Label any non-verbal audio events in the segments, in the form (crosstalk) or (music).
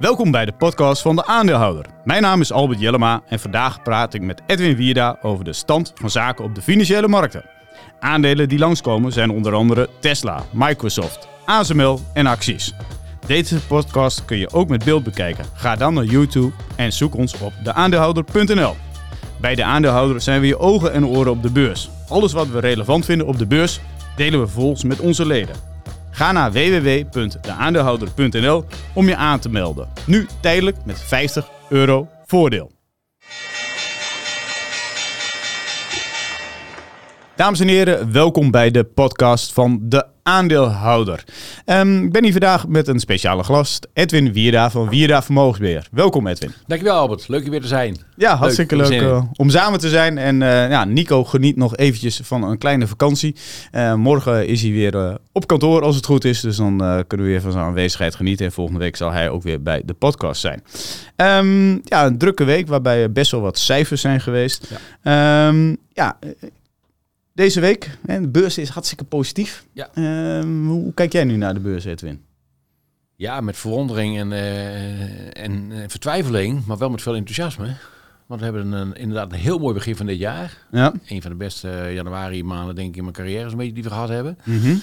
Welkom bij de podcast van de aandeelhouder. Mijn naam is Albert Jellema en vandaag praat ik met Edwin Wierda over de stand van zaken op de financiële markten. Aandelen die langskomen zijn onder andere Tesla, Microsoft, ASML en acties. Deze podcast kun je ook met beeld bekijken. Ga dan naar YouTube en zoek ons op deaandeelhouder.nl. Bij de aandeelhouder zijn we je ogen en oren op de beurs. Alles wat we relevant vinden op de beurs delen we volgens met onze leden. Ga naar www.deaandeelhouder.nl om je aan te melden. Nu tijdelijk met 50 euro voordeel. Dames en heren, welkom bij de podcast van De Aandeelhouder. Ehm, ik ben hier vandaag met een speciale gast, Edwin Wierda van Wierda Vermogensbeheer. Welkom Edwin. Dankjewel Albert, leuk je weer te zijn. Ja, hartstikke leuk, Leuk, eh, om samen te zijn. En eh, ja, Nico geniet nog eventjes van een kleine vakantie. Eh, morgen is hij weer op kantoor als het goed is. Dus dan kunnen we weer van zijn aanwezigheid genieten. En volgende week zal hij ook weer bij de podcast zijn. Ehm, ja, een drukke week waarbij best wel wat cijfers zijn geweest. Ja, ja eh, deze week, hè, de beurs is hartstikke positief. Ja. Ehm, hoe kijk jij nu naar de beurs, Edwin? Ja, met verwondering en, eh, en eh, vertwijfeling, maar wel met veel enthousiasme. Want we hebben een, inderdaad een heel mooi begin van dit jaar. Ja. Een van de beste eh, januari maanden denk ik in mijn carrière zo'n beetje die we gehad hebben. Mhm.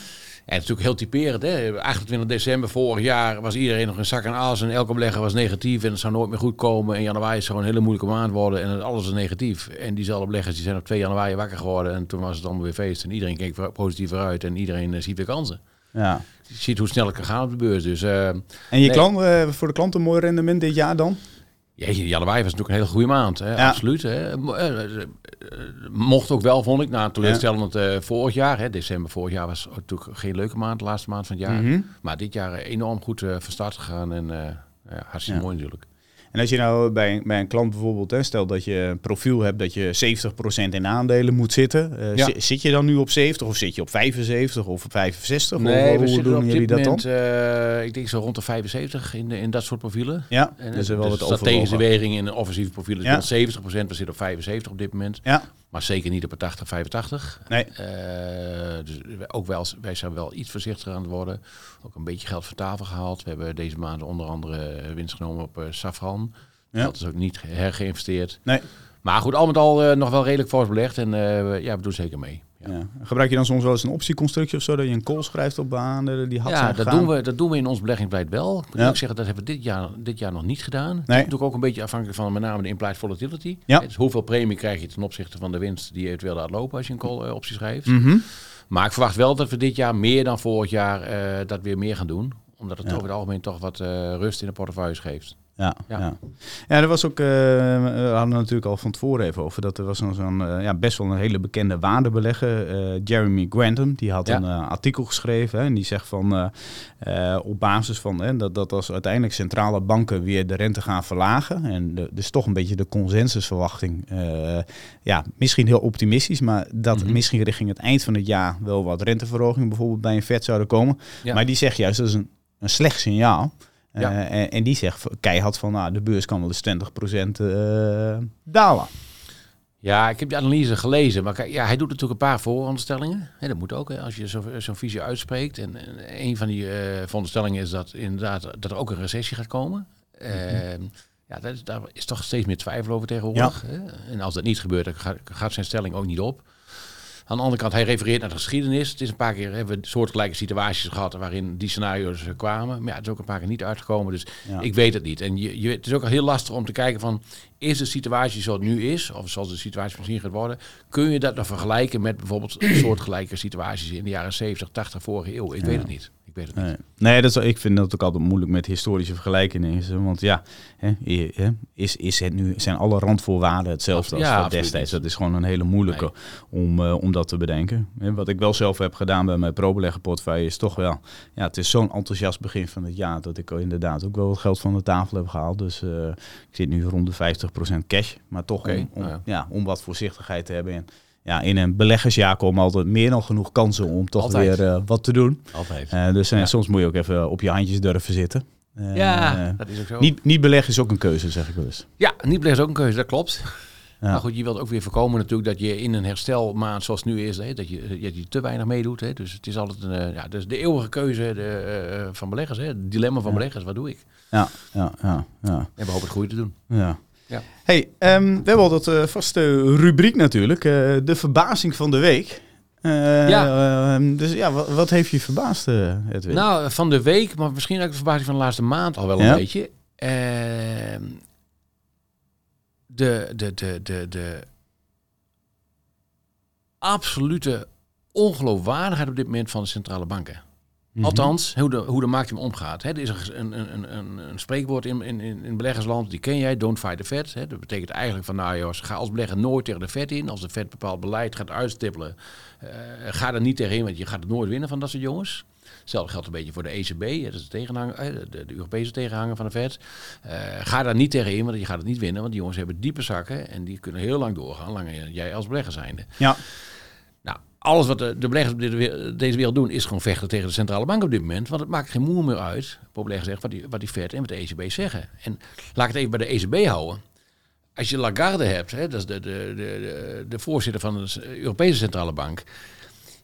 Het is natuurlijk heel typerend. Hè? 28 december vorig jaar was iedereen nog in zak en as en elke belegger was negatief en het zou nooit meer goed komen. En januari is gewoon een hele moeilijke maand worden en alles is negatief. En diezelfde beleggers die zijn op 2 januari wakker geworden en toen was het allemaal weer feest. En iedereen keek positief vooruit en iedereen eh, ziet weer kansen. ja. Je ziet hoe snel het kan gaan op de beurs. Dus eh, En je Nee. klant, eh, voor de klant een mooi rendement dit jaar dan? Jeetje, januari was natuurlijk een hele goede maand. Hè? Ja. Absoluut. Hè? Eh, eh, eh, Mocht ook wel, vond ik, na een teleurstellend eh, vorig jaar. Hè? December vorig jaar was natuurlijk geen leuke maand, de laatste maand van het jaar. Mhm. Maar dit jaar enorm goed eh, van start gegaan en eh, ja, hartstikke Ja. mooi natuurlijk. En als je nou bij, een- bij een klant bijvoorbeeld, hè, stel dat je een profiel hebt dat je 70% in aandelen moet zitten. eh, Ja. Zit je dan nu op 70 of zit je op 75 of op 65? Nee, of, we hoe zitten doen op jullie dit dat moment, dan? eh, ik denk zo rond de 75 in, de- in dat soort profielen. Ja, En dus er wel wat strategische weging in een offensieve profiel is Ja. rond 70%. We zitten op 75 op dit moment. Ja, Maar zeker niet op een 80, 85. nee. Eh, dus ook wel, wij zijn wel iets voorzichtiger aan het worden. Ook een beetje geld van tafel gehaald. We hebben deze maand onder andere winst genomen op eh Safran. Ja. Dat is ook niet hergeïnvesteerd. nee. Maar goed, al met al eh, nog wel redelijk fors belegd. En ja, we doen zeker mee. Ja, Ja. Gebruik je dan soms wel eens een optieconstructie of zo, dat je een call schrijft op aandelen die had Ja, dat doen, we, dat doen we in ons beleggingsbeleid wel. Ik moet Ja. zeggen, dat hebben we dit jaar, dit jaar nog niet gedaan. Het is Nee. natuurlijk ook een beetje afhankelijk van met name de implied volatility. Ja. Dus hoeveel premie krijg je ten opzichte van de winst die je eventueel laat lopen als je een call eh, optie schrijft. Mhm. Maar ik verwacht wel dat we dit jaar meer dan vorig jaar eh, dat weer meer gaan doen. Omdat het over het algemeen toch wat eh, rust in de portefeuilles geeft. Ja, ja. Ja. ja. er was ook, eh, we hadden natuurlijk al van tevoren even over, dat er was zo'n, eh, ja, best wel een hele bekende waardebelegger, eh, Jeremy Grantham, die had Ja. een artikel geschreven hè, en die zegt van, op basis van hè, dat, dat als uiteindelijk centrale banken weer de rente gaan verlagen, en de, dus toch een beetje de consensusverwachting, ja, misschien heel optimistisch, maar dat Mhm. misschien richting het eind van het jaar wel wat renteverhogingen bijvoorbeeld bij een vet zouden komen. Ja. Maar die zegt juist, dat is een, een slecht signaal. Ja. Eh, en, en die zegt keihard van, nou, de beurs kan wel eens 20% eh dalen. Ja, ik heb die analyse gelezen. Maar kijk, ja, hij doet natuurlijk een paar vooronderstellingen. Dat moet ook, hè, als je zo- zo'n visie uitspreekt. En, en een van die eh veronderstellingen is dat inderdaad dat er ook een recessie gaat komen. Ehm, ja, dat daar is toch steeds meer twijfel over tegenwoordig. Hè? En als dat niet gebeurt, dan gaat, gaat zijn stelling ook niet op. Aan de andere kant, hij refereert naar de geschiedenis. Het is een paar keer hebben we soortgelijke situaties gehad waarin die scenario's kwamen. Maar ja, het is ook een paar keer niet uitgekomen. Dus Ja. ik weet het niet. En je, je, het is ook al heel lastig om te kijken van, is de situatie zoals het nu is, of zoals de situatie misschien gaat worden, kun je dat dan vergelijken met bijvoorbeeld (clears throat) soortgelijke situaties in de jaren 70, 80 vorige eeuw? Ik weet het niet. Ik weet het niet. Nee, nee dat is, ik vind dat ook altijd moeilijk met historische vergelijkingen. Want ja, hè, is, is het nu, zijn alle randvoorwaarden hetzelfde als Ja, destijds? Dat is gewoon een hele moeilijke om, eh, om dat te bedenken. Hè, wat ik wel zelf heb gedaan bij mijn probeleggen portefeuille is toch wel... Ja, het is zo'n enthousiast begin van het jaar dat ik inderdaad ook wel wat geld van de tafel heb gehaald. Dus eh, ik zit nu rond de 50% cash. Maar toch Oké, om, om, nou ja. ja, om wat voorzichtigheid te hebben. En ja, in een beleggersjaar komen altijd meer dan genoeg kansen om toch Altijd. weer eh, wat te doen. Altijd. Eh, dus eh, Ja. soms moet je ook even op je handjes durven zitten. Ja, dat is ook zo. niet, niet beleggen is ook een keuze, zeg ik wel eens. Ja, niet beleggen is ook een keuze, dat klopt. Maar goed, je wilt ook weer voorkomen natuurlijk dat je in een herstelmaand zoals het nu is, hè, dat, je, dat je te weinig meedoet. Hè. Dus het is altijd een, ja, dus de eeuwige keuze de, van beleggers. Hè. Het dilemma van beleggers, wat doe ik? Ja, ja, ja. ja. En we hopen het goede te doen. ja. Ja. Hey, ehm, we hebben al dat eh, vaste rubriek natuurlijk, eh, de verbazing van de week. Eh, Ja. ehm, dus ja, wat, wat heeft je verbaasd, eh, Edwin? Nou, van de week, maar misschien ook de verbazing van de laatste maand al wel Ja. een beetje. Ehm, de, de, de, de, de absolute ongeloofwaardigheid op dit moment van de centrale banken. Mhm. Althans, hoe de, hoe de markt hem omgaat. Hè, er is een, een, een, een, een spreekwoord in, in, in in beleggersland, die ken jij, don't fight the Fed. Dat betekent eigenlijk van, nou jongens, ga als belegger nooit tegen de Fed in. Als de Fed bepaald beleid gaat uitstippelen, eh, ga er niet tegenin, want je gaat het nooit winnen van dat soort jongens. Hetzelfde geldt een beetje voor de ECB, dat is de, tegenhanger, eh, de, de Europese tegenhanger van de Fed. Eh, ga daar niet tegenin, want je gaat het niet winnen, want die jongens hebben diepe zakken en die kunnen heel lang doorgaan, langer jij als belegger zijnde. Ja, alles wat de, beleggers op deze wereld doen, is gewoon vechten tegen de centrale bank op dit moment. Want het maakt geen moer meer uit, op beleggers zegt, wat die, wat die Fed en wat de ECB zeggen. En laat ik het even bij de ECB houden. Als je Lagarde hebt, hè, dat is de, de, de, de voorzitter van de Europese Centrale Bank.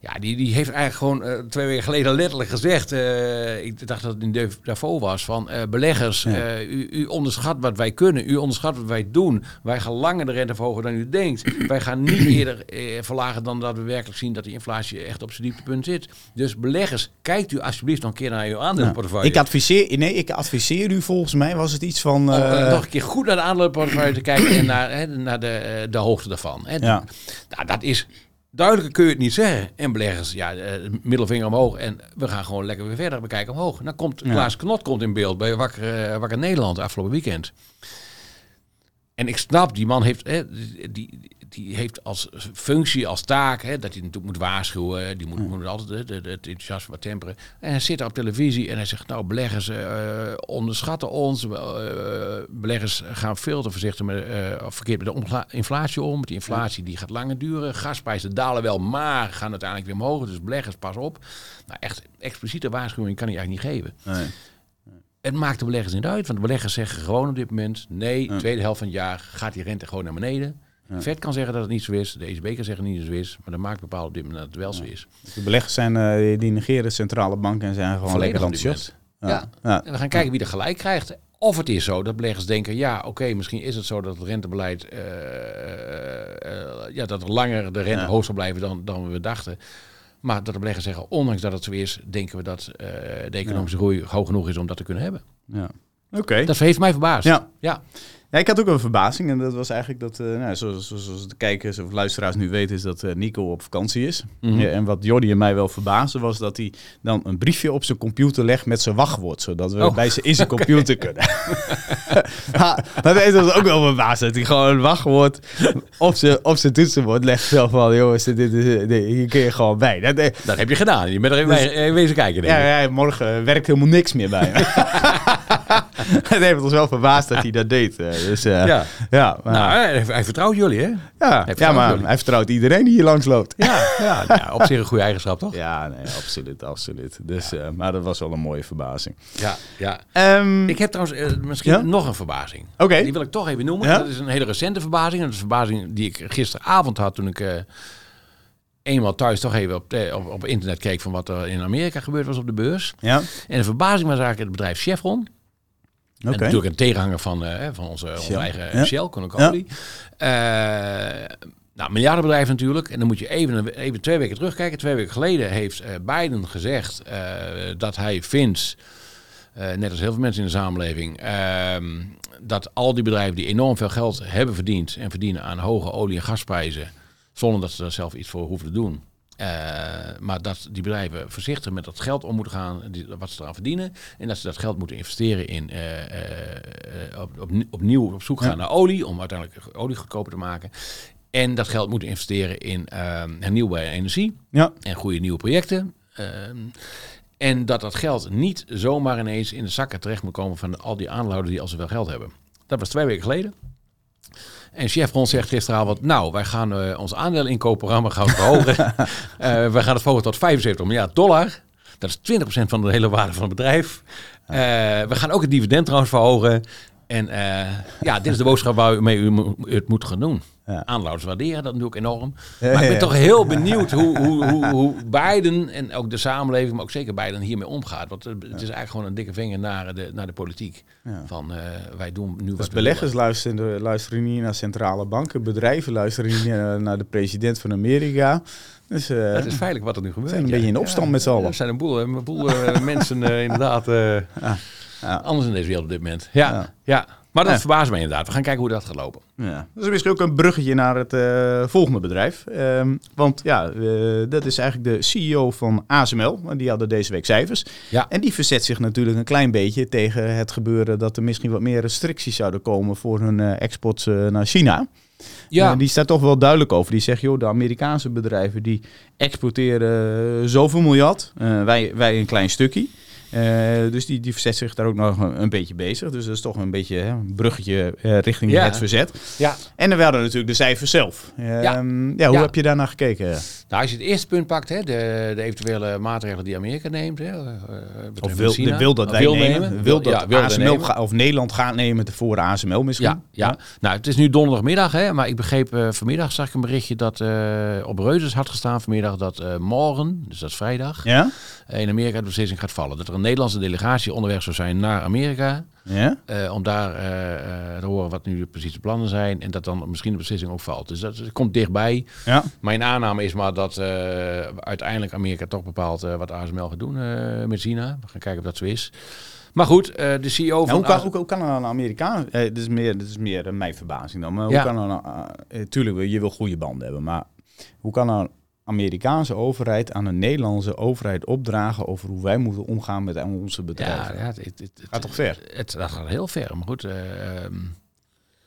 Ja, die, die heeft eigenlijk gewoon eh, twee weken geleden letterlijk gezegd. eh, ik dacht dat het in de Davos was. Van eh, beleggers, u, u onderschat wat wij kunnen. U onderschat wat wij doen. Wij gaan langer de rente verhogen dan u denkt. (clears throat) wij gaan niet eerder verlagen dan dat we werkelijk zien dat die inflatie echt op zijn dieptepunt zit. Dus beleggers, kijkt u alsjeblieft nog een keer naar uw aandelenportefeuille. ik adviseer, nee, ik adviseer u volgens mij, was het iets van... Om, nog een keer goed naar de aandelenportefeuille te kijken en (clears throat) naar, naar de, de hoogte daarvan. Hè. Ja. Nou, dat is duidelijker kun je het niet zeggen. En beleggers, ja, eh, middelvinger omhoog en we gaan gewoon lekker weer verder bekijken omhoog. Dan komt Klaas Knot komt in beeld bij Wakker, eh, Wakker Nederland afgelopen weekend. En ik snap, die man heeft, hè, die, die heeft als functie, als taak, hè, dat hij natuurlijk moet waarschuwen. Die moet, moet altijd de, de, het enthousiasme wat temperen. En hij zit op televisie en hij zegt, nou, beleggers eh, onderschatten ons. Eh, beleggers gaan veel te voorzichtig met, of verkeerd met de inflatie om. Met die inflatie die gaat langer duren. Gasprijzen dalen wel, maar gaan uiteindelijk weer omhoog. Dus beleggers, pas op. Nou, echt expliciete waarschuwing kan hij eigenlijk niet geven. nee. Het maakt de beleggers niet uit, want de beleggers zeggen gewoon op dit moment: nee, tweede helft van het jaar gaat die rente gewoon naar beneden. Fed kan zeggen dat het niet zo is, de ECB kan zeggen dat het niet zo is, maar dan maakt bepaald op dit moment dat het wel zo is. De beleggers zijn, eh, die negeren centrale banken en zijn gewoon Volledig lekker enthousiast. Ja. Ja. En we gaan kijken wie er gelijk krijgt. Of het is zo dat beleggers denken: ja, oké, misschien is het zo dat het rentebeleid, eh, eh, ja, dat er langer de rente Ja. hoog zal blijven dan, dan we dachten. Maar dat de beleggers zeggen, ondanks dat het zo is, denken we dat eh, de economische groei hoog genoeg is om dat te kunnen hebben. Ja. Oké. Dat heeft mij verbaasd. Ja. ja. Ja, ik had ook een verbazing en dat was eigenlijk dat, eh, nou, zoals, zoals, de kijkers of luisteraars nu weten, is dat eh, Nico op vakantie is. Mhm. Ja, en wat Jordi en mij wel verbaasde was dat hij dan een briefje op zijn computer legt met zijn wachtwoord, zodat we Oh. bij zijn, in zijn (laughs) computer kunnen. (laughs) maar dat ons ook wel verbaasd, dat hij gewoon een wachtwoord op zijn, op zijn toetsenbord legt. Zo van, jongens, dit, dit, dit- dit- hier kun je gewoon bij. Dat, eh, Dat heb je gedaan. Je bent er even bij- eh, wezen kijken, denk ja, ja, morgen werkt helemaal niks meer bij. (laughs) (laughs) Het heeft ons wel verbaasd dat hij dat deed. eh, Dus eh, Ja. ja, maar, Nou, hij, hij vertrouwt jullie, hè? ja, ja, maar jullie. hij vertrouwt iedereen die hier langs loopt. Ja, ja, (laughs) nou, op zich een goede eigenschap, toch? Ja, nee, absoluut, absoluut. Dus, eh, maar dat was wel een mooie verbazing. Ja, ja. Ehm, Ik heb trouwens misschien Ja? nog een verbazing. Oké. Die wil ik toch even noemen. Dat is een hele recente verbazing. Dat is een verbazing die ik gisteravond had toen ik eenmaal thuis toch even op, op, op internet keek van wat er in Amerika gebeurd was op de beurs. ja, En de verbazing was eigenlijk het bedrijf Chevron. En natuurlijk een tegenhanger van, eh, van onze, onze eigen Ja. Shell, Konokolie. Eh nou, miljardenbedrijf natuurlijk. En dan moet je even, even twee weken terugkijken. Twee weken geleden heeft eh, Biden gezegd dat hij vindt, net als heel veel mensen in de samenleving, ehm, dat al die bedrijven die enorm veel geld hebben verdiend en verdienen aan hoge olie- en gasprijzen, zonder dat ze daar zelf iets voor hoeven te doen. Eh, maar dat die bedrijven voorzichtig met dat geld om moeten gaan, die, wat ze eraan verdienen. En dat ze dat geld moeten investeren in eh, eh, op, op, opnieuw op zoek gaan Ja. naar olie, om uiteindelijk olie goedkoper te maken. En dat geld moeten investeren in eh, hernieuwbare energie Ja, en goede nieuwe projecten. Ehm, en dat dat geld niet zomaar ineens in de zakken terecht moet komen van al die aandeelhouders die al zoveel geld hebben. Dat was twee weken geleden. En Chevron zegt gisteravond, nou, wij gaan eh, ons aandeleninkoopprogramma gaan verhogen. (laughs) Eh, we gaan het verhogen tot 75 miljard dollar. Dat is 20% van de hele waarde van het bedrijf. Eh, we gaan ook het dividend trouwens verhogen. En ja, dit is de boodschap waar u mee u, mo- u het moet gaan doen. Ja. Aanlouders waarderen dat natuurlijk enorm. Ja, maar ik ben ja, toch heel benieuwd hoe, hoe, hoe, hoe Biden en ook de samenleving, maar ook zeker Biden hiermee omgaat. Want het is eigenlijk gewoon een dikke vinger naar de, naar de politiek. Van eh, wij doen nu wat Dus we beleggers luisteren, luisteren niet naar centrale banken, bedrijven luisteren niet naar, naar de president van Amerika. Dus eh. Het is feitelijk wat er nu gebeurt. zijn een beetje in opstand met z'n allen. Er zijn een boel, een boel eh, (laughs) mensen inderdaad. Anders in deze wereld op dit moment. Ja, Ja. ja. maar dat Ja. verbaast mij inderdaad. We gaan kijken hoe dat gaat lopen. Ja. Dat is misschien ook een bruggetje naar het eh, volgende bedrijf. Ehm, want ja, eh, dat is eigenlijk de CEO van ASML. En Die hadden deze week cijfers. Ja. En die verzet zich natuurlijk een klein beetje tegen het gebeuren dat er misschien wat meer restricties zouden komen voor hun eh, export eh, naar China. Ja, die staat toch wel duidelijk over. Die zegt, joh, de Amerikaanse bedrijven die exporteren zoveel miljard. Eh, wij, wij een klein stukje. Eh, dus die, die verzet zich daar ook nog een, een beetje bezig. Dus dat is toch een beetje hè, een bruggetje eh, richting Ja. het verzet. ja. En dan waren natuurlijk de cijfers zelf. Ehm, ja. hoe Ja. heb je daarnaar gekeken? Nou, als je het eerste punt pakt, hè, de, de eventuele maatregelen die Amerika neemt. Hè, eh, Of wil, China. wil dat wij wil nemen? Wil dat ja, wil ASML nemen. ga- of Nederland gaat nemen voor ASML misschien? Ja, ja. nou het is nu donderdagmiddag, hè, maar ik begreep eh, vanmiddag zag ik een berichtje dat eh, op Reuters had gestaan vanmiddag dat eh, morgen, dus dat is vrijdag, Ja? in Amerika de beslissing gaat vallen. Dat er een Nederlandse delegatie onderweg zou zijn naar Amerika. Ja? eh, om daar eh, eh, te horen wat nu de plannen zijn. En dat dan misschien de beslissing ook valt. Dus dat, komt dichtbij. Ja? Mijn aanname is maar dat uiteindelijk Amerika toch bepaalt wat ASML gaat doen met China. We gaan kijken of dat zo is. Maar goed, de CEO Ja, van... hoe, kan, hoe, hoe kan een Amerikaan... Eh, dit, is meer, dit is meer mijn verbazing dan. Maar hoe Ja. kan een... tuurlijk, je wil goede banden hebben. Maar hoe kan een Amerikaanse overheid aan een Nederlandse overheid opdragen... over hoe wij moeten omgaan met onze ja, bedrijven? ja, het, het, het, Gaat toch ver? Het, dat gaat heel ver, maar goed. eh, ehm,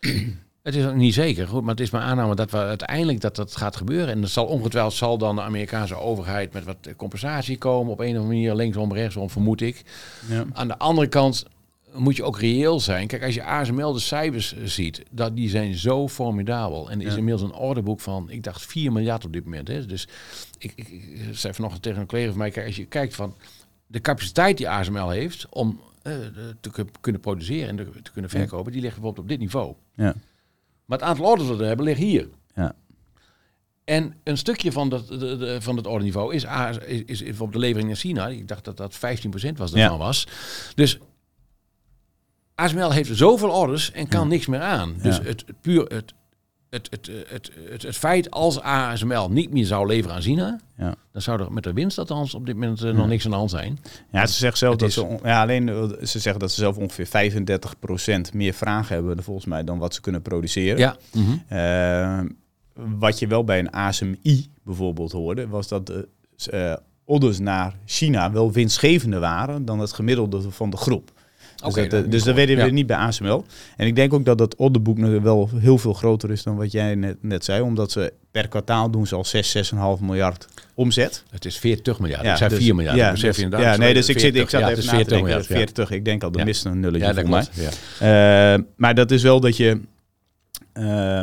(clears throat) het is niet zeker, goed, maar het is mijn aanname dat we uiteindelijk dat dat gaat gebeuren. En dat zal ongetwijfeld zal dan de Amerikaanse overheid met wat compensatie komen op een of andere manier, linksom, rechtsom, vermoed ik. Ja. Aan de andere kant moet je ook reëel zijn. Kijk, als je ASML de cijfers eh, ziet, dat die zijn zo formidabel. En er is Ja. inmiddels een orderboek van, ik dacht 4 miljard op dit moment. Hè. Dus ik, ik, ik zei vanochtend tegen een collega van mij, kijk, als je kijkt van de capaciteit die ASML heeft om eh, te kun- kunnen produceren en te, kunnen Ja. verkopen, die ligt bijvoorbeeld op dit niveau. Ja. Maar het aantal orders dat we hebben ligt hier. Ja. En een stukje van dat, de, de- van het orderniveau is, AS is, is bijvoorbeeld de levering naar China. Ik dacht dat dat 15% was daarvan was. Dus ASML heeft zoveel orders en kan Ja. niks meer aan. Dus Ja. het, het puur het, het, het, het, het, het feit als ASML niet meer zou leveren aan China, Ja. dan zou er met de winst althans op dit moment eh, nog niks aan de hand zijn. Ja, ze zeggen zelf dat is- ze, ja, alleen eh, ze zeggen dat ze zelf ongeveer 35% meer vragen hebben, volgens mij, dan wat ze kunnen produceren. Ja. Eh, wat je wel bij een ASMI bijvoorbeeld hoorde, was dat de orders naar China wel winstgevender waren dan het gemiddelde van de groep. Dus, Oké, dat, eh, dus dat weten we niet bij ASML. En ik denk ook dat dat orderboek wel heel veel groter is dan wat jij net, net zei, omdat ze per kwartaal doen ze al 6, 6,5 miljard omzet. Het is 40 miljard. Ja, ik zei dus- 4 miljard. Ja, dus, inderdaad. ja nee, dus ik, zit, ik 40, zat ja, even na te 40 denken. miljard. ja. 40, ik denk al, de mist een nulletje voor mij. Eh, maar dat is wel dat je, eh,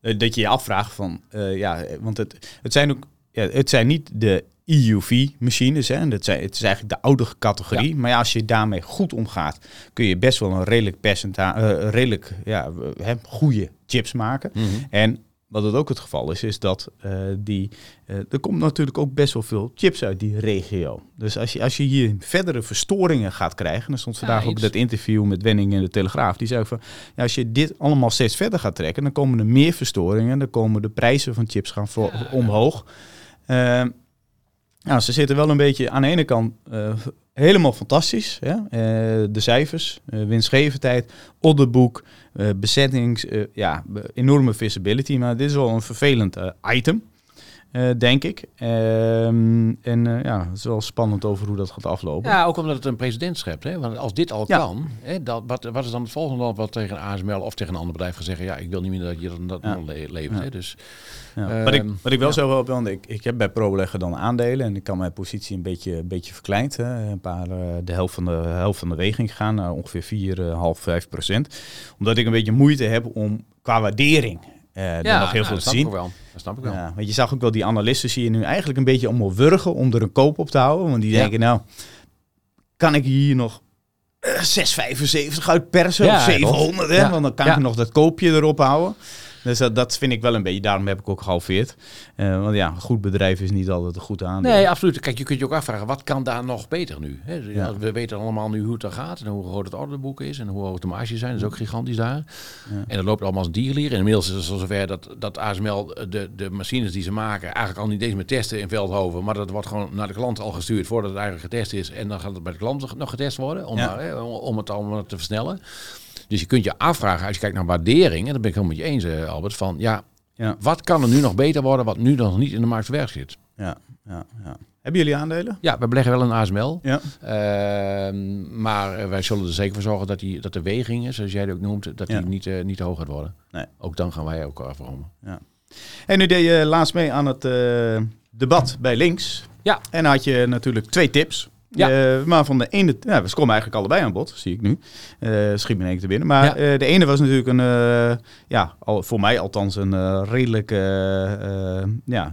dat je je afvraagt van, eh, ja, want het, het zijn ook, ja, het zijn niet de EUV-machines, hè. en Dat zijn, het is eigenlijk de oude categorie. Maar ja, als je daarmee goed omgaat, kun je best wel een redelijk percentage, redelijk ja, hè, goede chips maken. Mhm. En wat het ook het geval is, is dat eh, die, eh, er komt natuurlijk ook best wel veel chips uit die regio. Dus als je, als je hier verdere verstoringen gaat krijgen, dan stond vandaag ook dat interview met Wenning in de Telegraaf, die zei van, ja, als je dit allemaal steeds verder gaat trekken, dan komen er meer verstoringen, dan komen de prijzen van chips gaan voor, omhoog. Nou, ze zitten wel een beetje aan de ene kant eh, helemaal fantastisch. Eh, de cijfers, eh, winstgevendheid, orderboek, eh bezettings, ja, enorme visibility. Maar dit is wel een vervelend item, eh, denk ik. Ehm, en eh, ja, het is wel spannend over hoe dat gaat aflopen. Ja, ook omdat het een president schept. Hè? Want als dit al Ja. kan, hè, dat, wat, wat is dan het volgende land wat tegen ASML of tegen een ander bedrijf gaat zeggen, ja, ik wil niet meer dat je dat, dat Ja. le- levert. Ja. Hè? Dus, Ja. Ehm, wat, ik, wat ik wel zo wel want ik, ik heb bij ProBeleggen dan aandelen en ik kan mijn positie een beetje, een beetje verkleind. Hè. Een paar, eh, de helft van de helft van de weging gaan naar ongeveer 4,5, 5 procent. Omdat ik een beetje moeite heb om qua waardering eh er nog heel nou, veel dat te snap zien. Ik wel. Dat snap ik wel. Ja, want je zag ook wel die analisten zie je nu eigenlijk een beetje allemaal wurgen om er een koop op te houden. Want die Ja. denken nou, kan ik hier nog eh, 6,75 uit persen Ja, of 700? Hè? Want dan kan Ja. ik nog dat koopje erop houden. Dus dat, dat vind ik wel een beetje, daarom heb ik ook gehalveerd. Uh, want ja, een goed bedrijf is niet altijd een goed aandeel. Nee, absoluut. Kijk, je kunt je ook afvragen, wat kan daar nog beter nu? Hè? Ja. We weten allemaal nu hoe het er gaat en hoe groot het orderboek is en hoe hoog de marges zijn. Dat is ook gigantisch daar. Ja. En dat loopt allemaal als dierlier. En inmiddels is het zover dat, dat ASML de, de machines die ze maken eigenlijk al niet eens meer testen in Veldhoven, maar dat wordt gewoon naar de klant al gestuurd voordat het eigenlijk getest is. En dan gaat het bij de klant nog getest worden om, ja. om het allemaal te versnellen. Dus je kunt je afvragen, als je kijkt naar waardering, en dat ben ik helemaal met je eens, eh, Albert, van ja, ja, wat kan er nu nog beter worden wat nu nog niet in de markt werk zit? Ja, ja, ja. Hebben jullie aandelen? Ja, we beleggen wel in ASML. Ja. Uh, maar wij zullen er zeker voor zorgen dat, die, dat de weging, zoals jij het ook noemt, dat die niet, uh, niet hoger gaat worden. Nee. Ook dan gaan wij ook afromen. Ja. En nu deed je laatst mee aan het uh, debat bij links. Ja. En had je natuurlijk twee tips. Ja. Uh, maar van de ene, ja, we komen eigenlijk allebei aan bod, zie ik nu. Uh, schiet me in één keer binnen. Maar ja. uh, de ene was natuurlijk een, ja, al, voor mij althans een redelijk ja,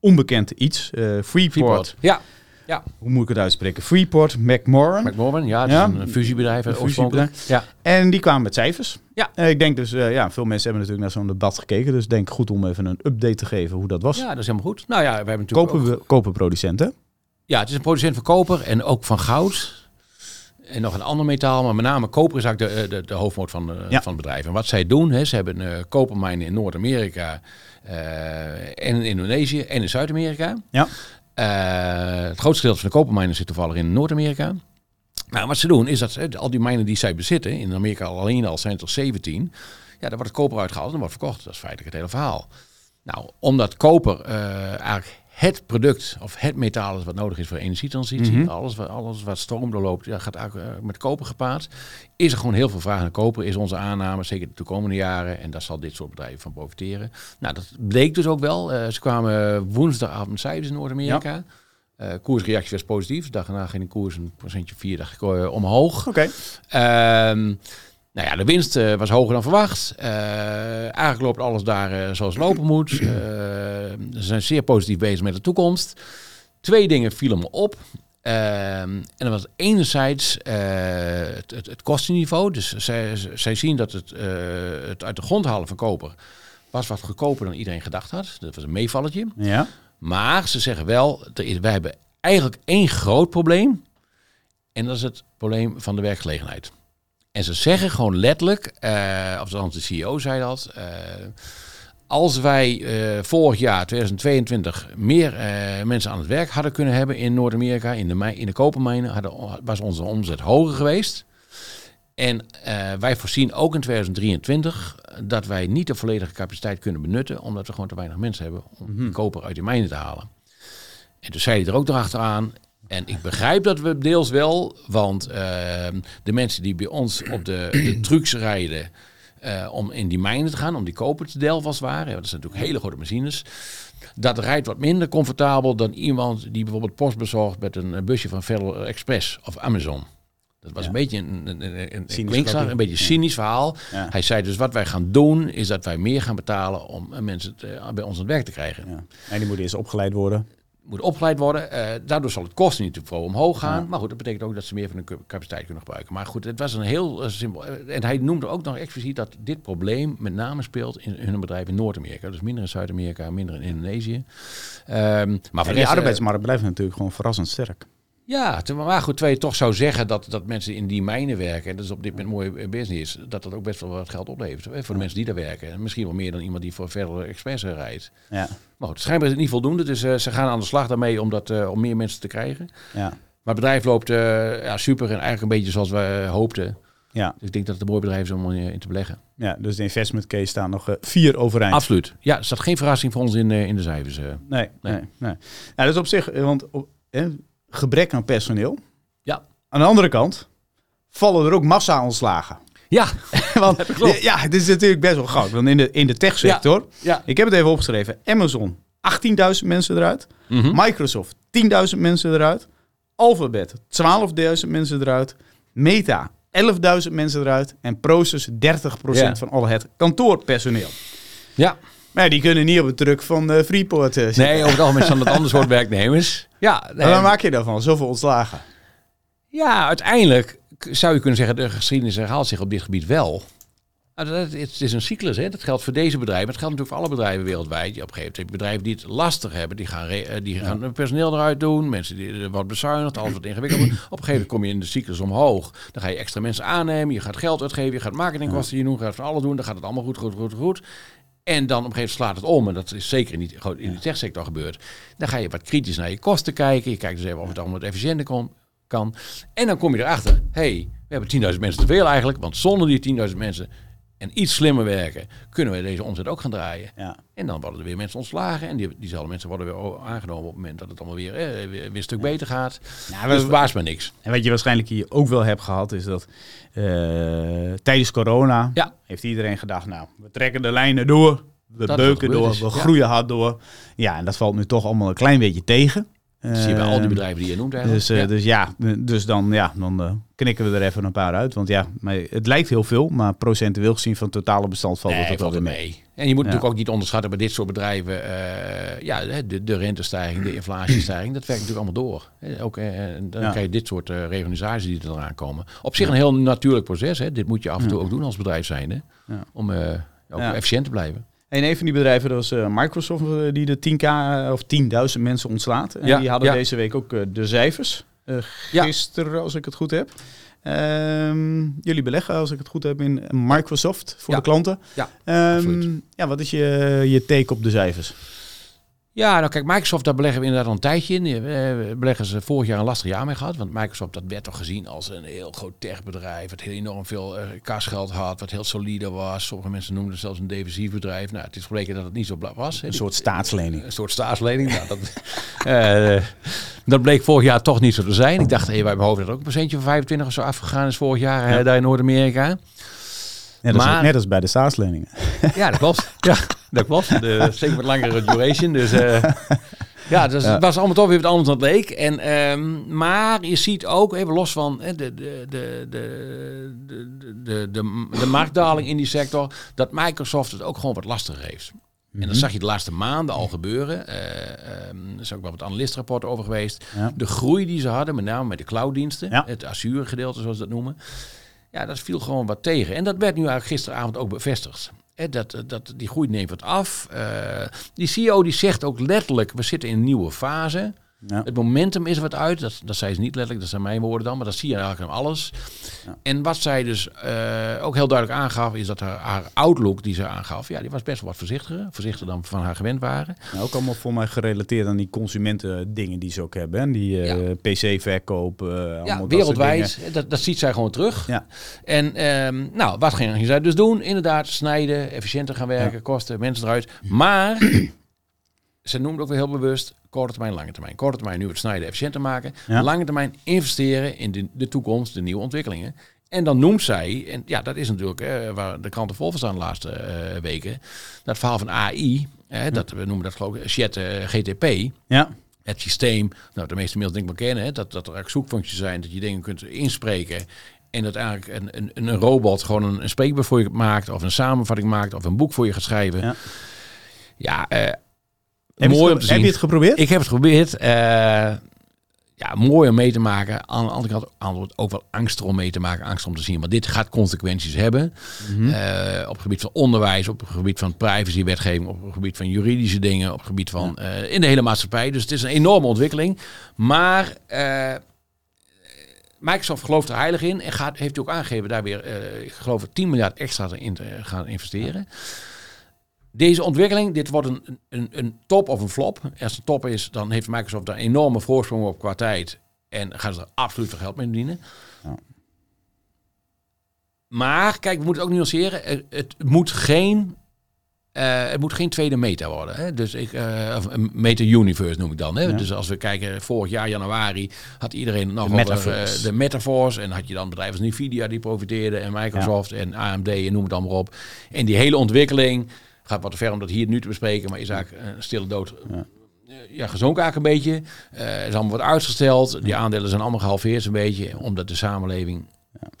onbekend iets. Freeport. Freeport. Ja. Ja. Hoe moet ik het uitspreken? Freeport, McMoran. McMoran, ja, ja. is een fusiebedrijf. Een fusiebedrijf. Ja. En die kwamen met cijfers. Ja. Uh, ik denk dus, uh, ja, veel mensen hebben natuurlijk naar zo'n debat gekeken. Dus denk goed om even een update te geven hoe dat was. Ja, dat is helemaal goed. Nou ja, we hebben natuurlijk kopen, ook... kopen producenten. Ja, het is een producent van koper en ook van goud. En nog een ander metaal, maar met name koper is eigenlijk de, de, de hoofdmoot van, ja. van het bedrijf. En wat zij doen, hè, ze hebben uh, kopermijnen in Noord-Amerika en in Indonesië en in Zuid-Amerika. Ja. Uh, het grootste deel van de kopermijnen zit toevallig in Noord-Amerika. Nou, wat ze doen is dat al die mijnen die zij bezitten, in Amerika alleen al zijn het er 17, ja, daar wordt het koper uitgehaald en wordt verkocht. Dat is feitelijk het hele verhaal. Nou, omdat koper uh, eigenlijk het product of het metaal is wat nodig is voor energietransitie. Mm -hmm. alles, wat, alles wat stroom doorloopt, ja, gaat eigenlijk uh, met koper gepaard. Is er gewoon heel veel vraag naar koper, is onze aanname, zeker de toekomende jaren. En daar zal dit soort bedrijven van profiteren. Nou, dat bleek dus ook wel. Uh, ze kwamen woensdagavond cijfers in Noord-Amerika. Ja. Uh, koersreactie was positief. Dag daarna ging de koers een procentje vier dag omhoog. Oké. Okay. Nou ja, de winst uh, was hoger dan verwacht. Uh, eigenlijk loopt alles daar uh, zoals lopen moet. ze zijn zeer positief bezig met de toekomst. Twee dingen vielen me op. en dat was enerzijds het, het, het, kostenniveau. Dus zij, zij zien dat het, het uit de grond halen van koper was wat goedkoper dan iedereen gedacht had. Dat was een meevalletje. Ja. Maar ze zeggen wel, is, wij hebben eigenlijk één groot probleem. En dat is het probleem van de werkgelegenheid. En ze zeggen gewoon letterlijk, uh, of de CEO zei dat, uh, als wij uh, vorig jaar, 2022, meer mensen aan het werk hadden kunnen hebben in Noord-Amerika, in de, in de kopermijnen, hadden, was onze omzet hoger geweest. En wij voorzien ook in 2023 dat wij niet de volledige capaciteit kunnen benutten, omdat we gewoon te weinig mensen hebben om mm -hmm. koper uit die mijnen te halen. En toen zei hij er ook nog achteraan, en ik begrijp dat we deels wel, want uh, de mensen die bij ons op de, de (clears throat) trucks rijden uh, om in die mijnen te gaan, om die koper te delven als het ware, dat zijn natuurlijk hele grote machines, dat rijdt wat minder comfortabel dan iemand die bijvoorbeeld post bezorgt met een busje van Federal Express of Amazon. Dat was ja. een beetje een, een, een, een, een beetje cynisch verhaal. Ja. Hij zei dus wat wij gaan doen is dat wij meer gaan betalen om mensen te, bij ons aan het werk te krijgen. Ja. En die moeten eerst opgeleid worden moet opgeleid worden. Uh, daardoor zal het kosten niet te omhoog gaan. Ja. Maar goed, dat betekent ook dat ze meer van hun capaciteit kunnen gebruiken. Maar goed, het was een heel uh, simpel. Uh, en hij noemde ook nog expliciet dat dit probleem met name speelt in hun bedrijf in Noord-Amerika. Dus minder in Zuid-Amerika, minder in Indonesië. Um, maar voor de arbeidsmarkt blijft natuurlijk gewoon verrassend sterk. Ja, maar goed, je toch zou zeggen dat, dat mensen in die mijnen werken, en dat is op dit moment mooi business, dat dat ook best wel wat geld oplevert hè, voor de mensen die daar werken. Misschien wel meer dan iemand die voor Federal Express rijdt. Ja. Maar goed, schijnbaar is het niet voldoende, dus uh, ze gaan aan de slag daarmee om, dat, uh, om meer mensen te krijgen. Ja. Maar het bedrijf loopt uh, ja, super en eigenlijk een beetje zoals we hoopten. Ja. Dus ik denk dat het een mooi bedrijf is om in te beleggen. Ja, dus de investment case staan nog vier overeind. Absoluut. Ja, er staat geen verrassing voor ons in, in de cijfers. Nee, nee, nee. nee. Nou, dat is op zich, want op, gebrek aan personeel. Ja. Aan de andere kant vallen er ook massa ontslagen. Ja, (laughs) want (laughs) ja, het is natuurlijk best wel groot. Want in de, in de techsector, ja, ja. ik heb het even opgeschreven, Amazon 18.000 mensen eruit, mm -hmm. Microsoft 10.000 mensen eruit, Alphabet 12.000 mensen eruit, Meta 11.000 mensen eruit en Proces 30% ja. van al het kantoorpersoneel. Ja. Maar die kunnen niet op het druk van uh, Freeport uh, Nee, over het algemeen zijn dat (laughs) ander soort werknemers. Ja, nee. wat maak je daarvan? Zoveel ontslagen? Ja, uiteindelijk zou je kunnen zeggen, de geschiedenis herhaalt zich op dit gebied wel. Nou, het is een cyclus, hè? dat geldt voor deze bedrijven. Het geldt natuurlijk voor alle bedrijven wereldwijd. Je op een gegeven moment bedrijven die het lastig hebben, die gaan, re- die gaan hun personeel eruit doen. Mensen die wat bezuinigd, alles wat ingewikkeld wordt. (clears throat) Op een gegeven moment kom je in de cyclus omhoog. Dan ga je extra mensen aannemen, je gaat geld uitgeven, je gaat marketingkosten je doen, je gaat van alles doen. Dan gaat het allemaal goed, goed, goed, goed. En dan op een gegeven moment slaat het om. En dat is zeker niet gewoon in de techsector gebeurd. Dan ga je wat kritisch naar je kosten kijken. Je kijkt dus even of het allemaal wat efficiënter kan. En dan kom je erachter. hey, we hebben 10.000 mensen te veel eigenlijk. Want zonder die 10.000 mensen en iets slimmer werken, kunnen we deze omzet ook gaan draaien. Ja. En dan worden er weer mensen ontslagen. En die, diezelfde mensen worden weer aangenomen op het moment dat het allemaal weer, eh, weer, weer een stuk beter gaat. Ja, dus verbaast me niks. En wat je waarschijnlijk hier ook wel hebt gehad, is dat eh, tijdens corona Ja. heeft iedereen gedacht, nou, we trekken de lijnen door, we Dat beuken door, we groeien hard door. Ja, en dat valt nu toch allemaal een klein beetje tegen. Dat zie je bij al die bedrijven die je noemt eigenlijk. Dus, eh, Ja. dus ja, dus dan, ja, dan eh, knikken we er even een paar uit. Want ja, maar het lijkt heel veel, maar procentueel gezien van het totale bestand valt Nee, het wel weer er mee. mee. En je moet Ja. natuurlijk ook niet onderschatten bij dit soort bedrijven. eh, ja, de, de rentestijging, de inflatiestijging, dat werkt natuurlijk allemaal door. Ook, en dan Ja. krijg je dit soort eh reorganisaties die er eraan komen. Op zich een heel natuurlijk proces. Hè. Dit moet je af en toe ook doen als bedrijf zijnde. Ja. Om ook efficiënt te blijven. En een van die bedrijven dat was eh, Microsoft, eh, die de 10k eh, of 10.000 mensen ontslaat. En Ja, die hadden ja. deze week ook de cijfers. Ja. gisteren, als ik het goed heb. Ehm, jullie beleggen, als ik het goed heb, in Microsoft voor de klanten. Ja, Ehm, ja, wat is je, je take op de cijfers? Ja, nou kijk, Microsoft, daar beleggen we inderdaad al een tijdje in. Eh, beleggen ze vorig jaar een lastig jaar mee gehad. Want Microsoft, dat werd toch gezien als een heel groot techbedrijf. Wat heel enorm veel eh kasgeld had, wat heel solide was. Sommige mensen noemden het zelfs een defensief bedrijf. Nou, het is gebleken dat het niet zo was. hè. Een soort staatslening. Een soort staatslening. nou, dat, (laughs) eh, dat bleek vorig jaar toch niet zo te zijn. Ik dacht, hey, wij hopen dat ook een procentje van 25 of zo afgegaan is vorig jaar Ja. eh, daar in Noord-Amerika. Net als, Maar- net als bij de staatsleningen. Ja, dat klopt. (laughs) Ja, dat was De, (laughs) zeker wat langere duration. Dus eh, (laughs) ja, dus het was allemaal toch weer wat anders dan het leek. En, ehm, maar je ziet ook, even los van de, de, de, de, de, de, de marktdaling in die sector, dat Microsoft het ook gewoon wat lastiger heeft. En dat mhm. zag je de laatste maanden al gebeuren. Uh, um, is ook wel wat analistrapporten over geweest. De groei die ze hadden, met name met de clouddiensten. Ja. Het Azure gedeelte, zoals ze dat noemen. Ja, dat viel gewoon wat tegen. En dat werd nu eigenlijk gisteravond ook bevestigd. Dat, dat, die groei neemt wat af. Eh, die CEO die zegt ook letterlijk, we zitten in een nieuwe fase. Ja. Het momentum is wat uit. Dat, dat zei ze niet letterlijk, dat zijn mijn woorden dan. Maar dat zie je eigenlijk aan alles. Ja. En wat zij dus eh, ook heel duidelijk aangaf, is dat haar, haar outlook die ze aangaf, ja, die was best wel wat voorzichtiger. Voorzichtiger dan van haar gewend waren. Nou, ook allemaal voor mij gerelateerd aan die consumenten dingen die ze ook hebben. hè. Die eh, PC-verkoop. eh, Ja, wereldwijd. Dat, dat ziet zij gewoon terug. Ja. En ehm, nou, wat ging zij dus doen? Inderdaad, snijden, efficiënter gaan werken, kosten, mensen eruit. Maar ze noemde ook weer heel bewust korte termijn, lange termijn. Korte termijn nu het snijden, efficiënter maken. Ja. Lange termijn investeren in de, de toekomst, de nieuwe ontwikkelingen. En dan noemt zij, en ja, dat is natuurlijk eh, waar de kranten vol van staan de laatste eh, weken, dat verhaal van AI, eh, dat, we noemen dat geloof ik chat eh, GTP Ja, het systeem, nou de meeste mails denk ik wel kennen, hè, dat, dat er eigenlijk zoekfuncties zijn, dat je dingen kunt inspreken. En dat eigenlijk een, een, een robot gewoon een, een voor je maakt, of een samenvatting maakt, of een boek voor je gaat schrijven. Ja. Ja, eh, heb, je mooi om heb je het geprobeerd? Ik heb het geprobeerd. eh, ja, mooi om mee te maken. Aan de andere kant aan- ook wel angst om mee te maken, angst om te zien. Want dit gaat consequenties hebben. Mhm. Eh, op het gebied van onderwijs, op het gebied van privacywetgeving, op het gebied van juridische dingen, op het gebied van eh, in de hele maatschappij. Dus het is een enorme ontwikkeling. Maar Microsoft gelooft er heilig in en gaat, heeft ook aangegeven daar weer, ik geloof, het 10 miljard extra in te gaan investeren. Deze ontwikkeling, dit wordt een, een, een top of een flop. Als het top is, dan heeft Microsoft daar een enorme voorsprong op qua tijd. En gaan ze er absoluut veel geld mee verdienen. Ja. Maar, kijk, we moeten het ook nuanceren. Het, het moet geen... eh, het moet geen tweede meta worden. Hè? Dus ik, eh, of een meta universe noem ik dan. Hè? Ja. Dus als we kijken, vorig jaar januari had iedereen nog De metaverse. eh, de metaverse. En had je dan bedrijven als Nvidia die profiteerden. En Microsoft en AMD en noem het allemaal op. En die hele ontwikkeling gaat wat te ver om dat hier nu te bespreken. Maar is eigenlijk een stille dood. Ja. eh, Ja, gezonken eigenlijk een beetje. Eh is allemaal wat uitgesteld. Die aandelen zijn allemaal gehalveerd een beetje. Omdat de samenleving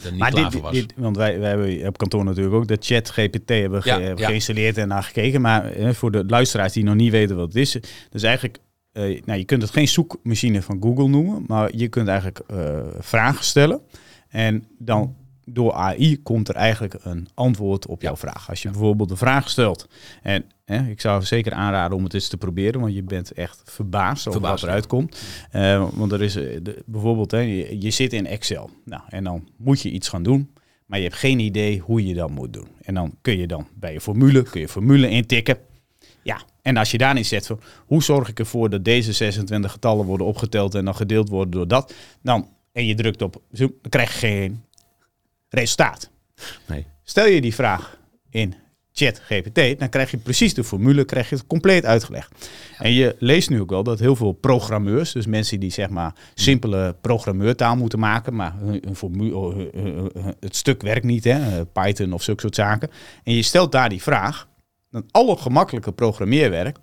er niet Maar klaar dit, voor was. dit, want wij, wij hebben op kantoor natuurlijk ook de chat GPT hebben ge- Ja, hebben ja. geïnstalleerd en naar gekeken. Maar eh, voor de luisteraars die nog niet weten wat het is. Dus eigenlijk, eh, nou, je kunt het geen zoekmachine van Google noemen. Maar je kunt eigenlijk eh, vragen stellen. En dan door AI komt er eigenlijk een antwoord op jouw vraag. Als je bijvoorbeeld een vraag stelt. En hè, ik zou zeker aanraden om het eens te proberen, want je bent echt verbaasd over Verbaasd, wat eruit komt. Eh, want er is eh, de- bijvoorbeeld, hè, je, je zit in Excel. Nou, en dan moet je iets gaan doen. Maar je hebt geen idee hoe je dat moet doen. En dan kun je dan bij je formule, kun je formule intikken. Ja, en als je daarin zet van hoe zorg ik ervoor dat deze 26 getallen worden opgeteld en dan gedeeld worden door dat, dan en je drukt op zoom, dan krijg je geen resultaat. Nee. Stel je die vraag in chat GPT, dan krijg je precies de formule, krijg je het compleet uitgelegd. En je leest nu ook wel dat heel veel programmeurs, dus mensen die zeg maar simpele programmeurtaal moeten maken, maar hun, hun formule, hun- het stuk werkt niet, hè, Python of zulke soort zaken. En je stelt daar die vraag, dan alle gemakkelijke programmeerwerk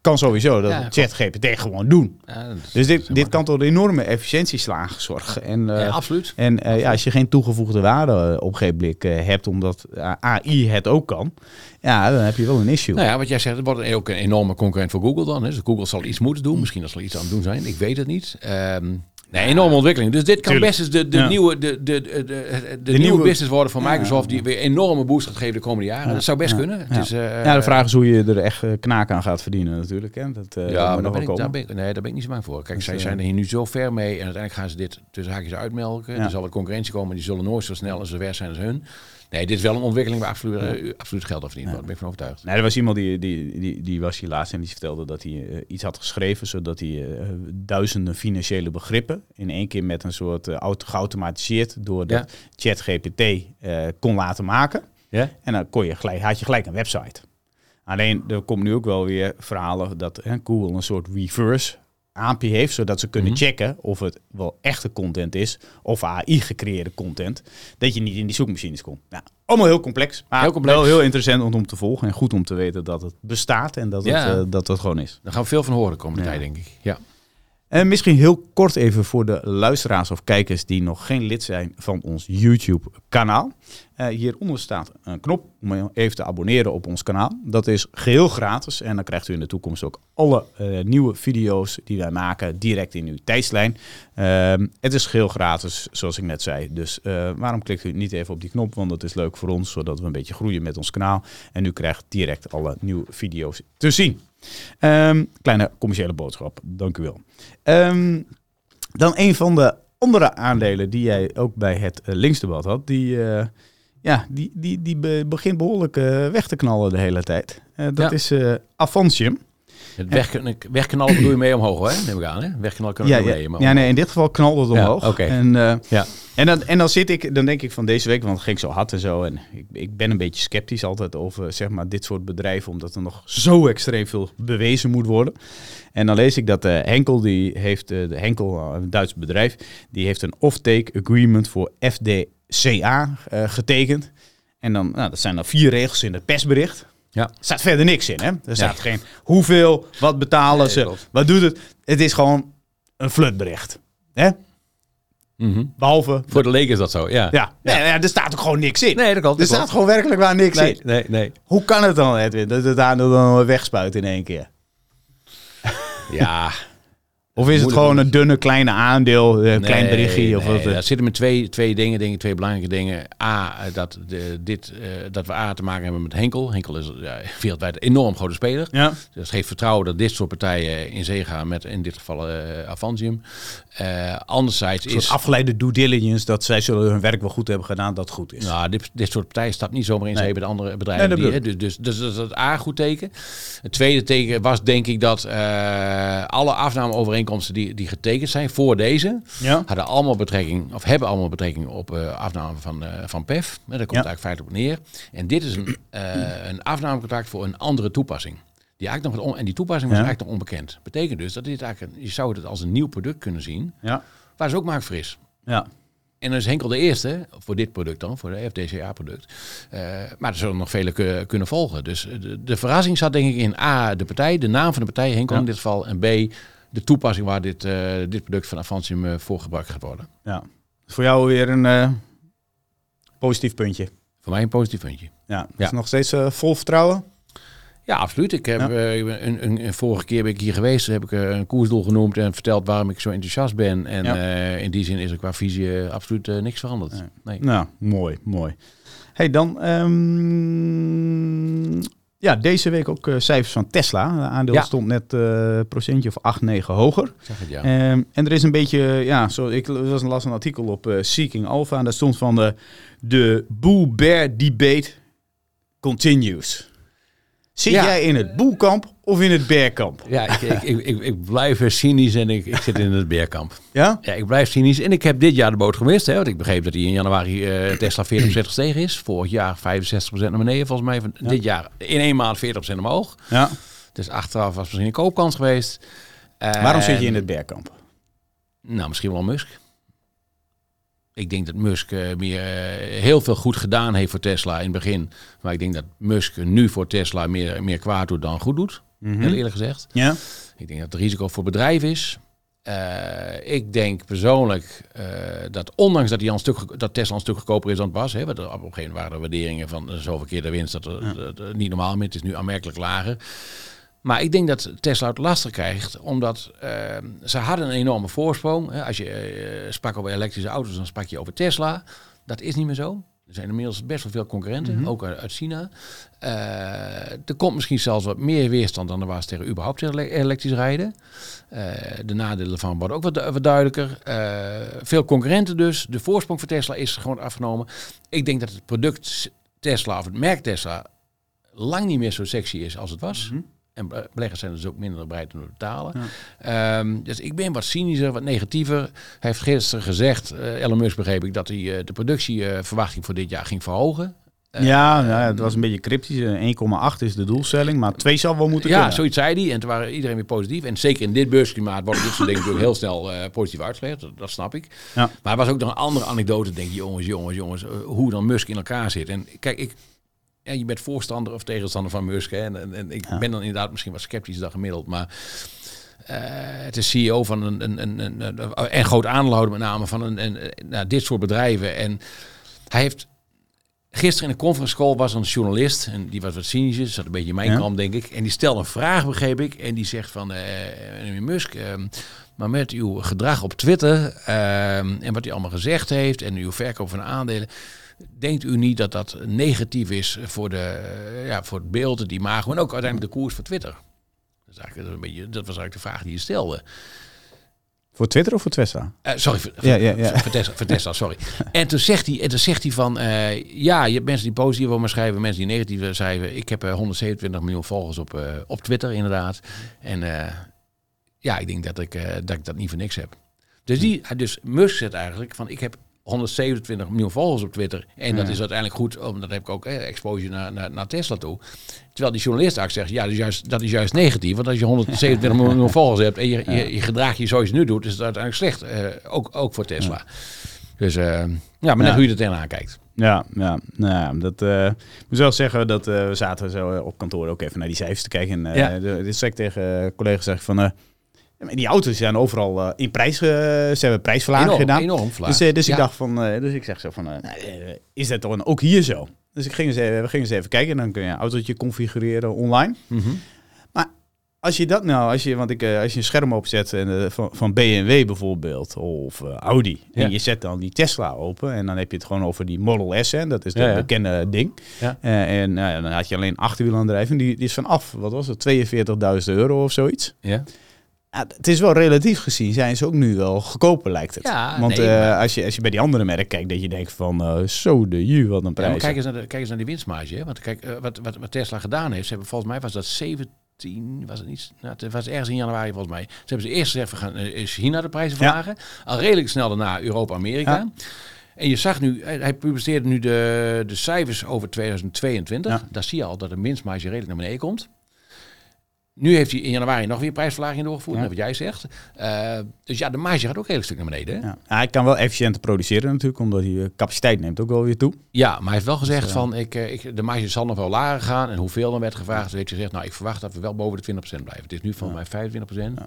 kan sowieso dat Ja, chat GPT gewoon doen. Ja, Dus dit, dit kan tot enorme efficiëntieslagen zorgen. En, eh, Ja, absoluut. en eh, ja, als je geen toegevoegde waarde eh, op geen blik eh, hebt, omdat eh, AI het ook kan, ja, dan heb je wel een issue. Nou ja, wat jij zegt, het wordt ook een enorme concurrent voor Google dan. Hè. Dus Google zal iets moeten doen. Misschien dat ze er iets aan het doen zijn. Ik weet het niet. Ehm, nee, enorme ontwikkeling. Dus dit kan Tuurlijk. best eens de, de, Ja. nieuwe, de, de, de, de, de, nieuwe, business worden van Microsoft. Die weer enorme boost gaat geven de komende jaren. Dat zou best Ja. kunnen. Het is, eh, ja, de vraag is hoe je er echt eh, knaak aan gaat verdienen natuurlijk. Hè. Dat, eh, Ja, maar daar ben, ik, daar, ben ik, nee, daar ben ik niet zo bang voor. Kijk, Dus, zij zijn er hier nu zo ver mee. En uiteindelijk gaan ze dit tussen haakjes uitmelken. Er zal wat concurrentie komen. Die zullen nooit zo snel en zo ver zijn als hun. Nee, dit is wel een ontwikkeling waar absoluut, eh, absoluut geld aan verdiend wordt. Daar ben ik van overtuigd. Nee, er was iemand die, die, die, die was hier laatst en die vertelde dat hij eh, iets had geschreven, zodat hij eh, duizenden financiële begrippen in één keer met een soort auto, geautomatiseerd door de Ja. ChatGPT eh, kon laten maken. Ja? En dan kon je gelijk, had je gelijk een website. Alleen er komt nu ook wel weer verhalen dat hè, Google een soort reverse API heeft, zodat ze kunnen Mhm. checken of het wel echte content is of AI gecreëerde content, dat je niet in die zoekmachines komt. Nou, allemaal heel complex, maar Heel complex. wel heel interessant om, om te volgen en goed om te weten dat het bestaat en dat, Ja. het, eh, dat het gewoon is. Daar gaan we veel van horen de komende Ja. tijd, denk ik. Ja. En misschien heel kort even voor de luisteraars of kijkers die nog geen lid zijn van ons YouTube-kanaal. Eh, hieronder staat een knop om even te abonneren op ons kanaal. Dat is geheel gratis en dan krijgt u in de toekomst ook alle eh, nieuwe video's die wij maken direct in uw tijdslijn. Ehm, het is geheel gratis, zoals ik net zei. Dus eh, waarom klikt u niet even op die knop? Want dat is leuk voor ons, zodat we een beetje groeien met ons kanaal. En u krijgt direct alle nieuwe video's te zien. Ehm, kleine commerciële boodschap, dank u wel. Ehm, dan een van de andere aandelen die jij ook bij het eh, linksdebat had, die, eh, ja, die, die, die be- begint behoorlijk eh, weg te knallen de hele tijd. Dat Ja. is Avantium. Het wegkn- wegknallen bedoel je mee omhoog, hè? Neem ik aan, hè? Wegknallen kunnen we ja, mee. maar ja, nee, in dit geval knalde het Ja, omhoog. En, eh, Ja. en, dan, en dan zit ik, dan denk ik van deze week, want het ging zo hard en zo. En ik, ik ben een beetje sceptisch altijd over zeg maar, dit soort bedrijven, omdat er nog zo extreem veel bewezen moet worden. En dan lees ik dat eh, Henkel, die heeft, eh, de Henkel, een Duits bedrijf, die heeft een off-take agreement voor FDCA getekend. En dan, nou, dat zijn dan vier regels in het persbericht. Ja. Er staat verder niks in, hè? Er staat geen hoeveel, wat betalen Nee, ze, klopt. wat doet het. Het is gewoon een flutbericht. Hè? Mhm. Behalve, Voor de leek is dat zo, ja. ja, nee, ja, er staat ook gewoon niks in. Nee, dat klopt. er staat gewoon werkelijk waar niks in. Nee, nee, nee. Hoe kan het dan, Edwin, dat het daar dan wegspuit in één keer? Ja, (laughs) Of is het gewoon een dunne kleine aandeel, een klein berichtje? Of nee, wat, eh? Daar zitten met twee, twee dingen, dingen, twee belangrijke dingen. A, eh, dat, de, dit, eh, dat we A te maken hebben met Henkel. Henkel is ja, (laughs) wereldwijd een enorm grote speler. ja, Dus geeft vertrouwen dat dit soort partijen in zee gaan met in dit geval eh Avantium. Eh anderzijds een soort is... afgeleide due diligence dat zij zullen hun werk wel goed hebben gedaan, dat goed is. Nou, dit, dit soort partijen stapt niet zomaar in Nee. zee bij de andere bedrijven. Nee, dat die, hè, dus, dus, dus dat is het A goed teken. Het tweede teken was denk ik dat eh, alle afnameovereenkomsten die, die getekend zijn voor deze, Ja, hadden allemaal betrekking, of hebben allemaal betrekking op eh, afname van, eh, van PEF. Daar komt Ja. eigenlijk feitelijk op neer. En dit is een, eh, een afnamecontract voor een andere toepassing. Die eigenlijk nog on- en die toepassing was Ja. eigenlijk nog onbekend. Betekent dus dat dit eigenlijk, een- je zou het als een nieuw product kunnen zien, ja, waar ze ook marktfris. ja. En dan is Henkel de eerste, voor dit product dan, voor de FDCA-product. Maar er zullen nog vele ku- kunnen volgen. Dus de, de verrassing zat denk ik in A, de partij, de naam van de partij, Henkel Ja. in dit geval. En B, de toepassing waar dit, eh, dit product van Avantium eh, voor gebruikt gaat worden. ja. Voor jou weer een eh, positief puntje. Voor mij een positief puntje. Ja, is Ja. nog steeds vol vertrouwen? Ja, absoluut. Ik heb een, een, een, vorige keer ben ik hier geweest, heb ik een koersdoel genoemd en verteld waarom ik zo enthousiast ben. En Ja. in die zin is er qua visie absoluut niks veranderd. Nee. Nou, mooi, mooi. Hey, dan ehm, ja, deze week ook eh, cijfers van Tesla. De aandeel Ja. stond net eh procentje of 8, 9 hoger. Zeg het ja. Ehm, en er is een beetje, ja, zo, ik was las een artikel op eh, Seeking Alpha en daar stond van de, de bull-bear debate continues. Zit Ja. jij in het boelkamp of in het bearkamp? Ja, ik, ik, ik, ik, blijf cynisch en ik, ik zit in het beerkamp. Ja? Ja, ik blijf cynisch. En ik heb dit jaar de boot gemist. Hè, want ik begreep dat hij in januari eh, Tesla 40% gestegen is. Vorig jaar 65% naar beneden volgens mij. Van Dit jaar in één maand 40% omhoog. ja. Dus achteraf was misschien een koopkans geweest. Waarom zit je in het bearkamp? Nou, misschien wel Musk. Ik denk dat Musk eh, meer, eh, heel veel goed gedaan heeft voor Tesla in het begin. Maar ik denk dat Musk nu voor Tesla meer, meer kwaad doet dan goed doet. Mhm. Heel eerlijk gezegd. Ja? Ik denk dat het risico voor bedrijf is. Eh, ik denk persoonlijk dat ondanks dat, die een stuk, dat Tesla een stuk goedkoper is dan het was. Hè, want op een gegeven moment waren er waarderingen van eh, zoveel keer de winst. Dat, dat- dat niet normaal meer. Het is nu aanmerkelijk lager. Maar ik denk dat Tesla het lastig krijgt, omdat eh, ze hadden een enorme voorsprong. Als je eh, sprak over elektrische auto's, dan sprak je over Tesla. Dat is niet meer zo. Er zijn inmiddels best wel veel concurrenten, ook uit China. Eh, er komt misschien zelfs wat meer weerstand dan er was tegen überhaupt ele- elektrisch rijden. De nadelen ervan worden ook wat, du- wat duidelijker. Veel concurrenten dus. De voorsprong voor Tesla is gewoon afgenomen. Ik denk dat het product Tesla of het merk Tesla lang niet meer zo sexy is als het was. En be- beleggers zijn dus ook minder bereid om te betalen. Ehm, dus ik ben wat cynischer, wat negatiever. Hij heeft gisteren gezegd, eh Elon Musk begreep ik, dat hij eh, de productieverwachting voor dit jaar ging verhogen. Eh, ja, nou ja, het was een beetje cryptisch. Eh, 1,8 is de doelstelling, maar 2 zal wel moeten Ja, kunnen. zoiets zei hij. En toen waren iedereen weer positief. En zeker in dit beursklimaat worden dit soort dingen natuurlijk heel snel positief uitgelegd. Dat, dat snap ik. Ja. Maar er was ook nog een andere anekdote. Denk je, jongens, jongens, jongens. hoe dan Musk in elkaar zit. En kijk, ik, ja, je bent voorstander of tegenstander van Musk. Hè? En, en, en ik ben dan inderdaad misschien wat sceptisch dan gemiddeld. Maar eh, het is CEO van een, een, een, een, een- en groot aandeelhouder met name van een, een, nou, dit soort bedrijven. En hij heeft Gisteren in de conference call was een journalist. En die was wat cynisch, zat een beetje in mijn Ja. denk ik. En die stelde een vraag, begreep ik. En die zegt van, eh meneer Musk, ehm, maar met uw gedrag op Twitter... ehm, en wat u allemaal gezegd heeft en uw verkoop van aandelen... Denkt u niet dat dat negatief is voor, de, eh, ja, voor het beeld, het imago... en ook uiteindelijk de koers van Twitter? Dat, is eigenlijk een beetje, dat was eigenlijk de vraag die je stelde. Voor Twitter of voor Tesla? Eh, sorry, voor, Ja, ja, ja. voor- Tesla, voor Tesla, sorry. En toen zegt hij, en toen zegt hij van, eh, ja, je hebt mensen die positief over me schrijven, mensen die negatief schrijven. Ik heb eh, 127 miljoen volgers op, op Twitter, inderdaad. En ja, ik denk dat ik, dat ik dat niet voor niks heb. Dus, die, dus Musk zegt eigenlijk van, ik heb 127 miljoen volgers op Twitter. En dat is uiteindelijk goed, omdat heb ik ook eh, exposure naar, naar, naar Tesla toe. Terwijl die journalist eigenlijk zegt, ja, dat is juist, dat is juist negatief. Want als je 127 (laughs) miljoen volgers hebt en je, je, je gedrag je zoals je nu doet, is het uiteindelijk slecht. eh, ook, ook voor Tesla. Dus eh, ja, maar net Ja. hoe je er tegenaan kijkt. Ja, ja, nou ja, dat ik moet wel zeggen dat eh, we zaten zo op kantoor ook even naar die cijfers te kijken. En Ja. de, ik tegen collega's zeg van, maar die auto's zijn overal eh, in prijs, eh, ze hebben prijsverlaging gedaan. enorm vlaag. Dus, eh, dus Ja. ik dacht van, dus ik zeg zo van, nou, is dat dan ook hier zo? Dus ik ging eens even, we gingen eens even kijken. Dan kun je een autootje configureren online. Mhm. Als je dat nou, als je, want ik, als je een scherm opzet en, van, van BMW bijvoorbeeld of Audi Ja. en je zet dan die Tesla open en dan heb je het gewoon over die Model S, hè, dat is Ja, ja. bekende ding. En nou dan had je alleen achterwielaandrijving, die, die is vanaf, wat was het, 42.000 euro of zoiets. Ja. Ja, het is wel relatief gezien, zijn ze ook nu wel goedkoper lijkt het. Ja, Want nee, eh, maar- als, je, als je bij die andere merken kijkt, dat je denkt van eh, zo de ju, wat een Ja, prijs. maar kijk eens, naar de, kijk eens naar die winstmarge. Hè? Want kijk, eh, wat, wat, wat Tesla gedaan heeft, ze hebben volgens mij was dat 17, was het niet? Nou, het was ergens in januari volgens mij. Ze hebben ze eerst gezegd, we gaan China de prijzen Ja. verlagen. Al redelijk snel daarna Europa, Amerika. Ja. En je zag nu, hij publiceerde nu de, de cijfers over 2022. Ja. Daar zie je al dat de winstmarge redelijk naar beneden komt. Nu heeft hij in januari nog weer prijsverlaging doorgevoerd, Ja. wat jij zegt. Eh, dus ja, de marge gaat ook een heel stuk naar beneden. Hè? Ja. Ja, hij kan wel efficiënter produceren natuurlijk, omdat die eh, capaciteit neemt ook wel weer toe. Ja, maar hij heeft wel gezegd Dus, eh, van ik, ik, de marge zal nog wel lager gaan. En hoeveel dan werd gevraagd, weet je gezegd, nou ik verwacht dat we wel boven de 20% blijven. Het is nu van mij 25%.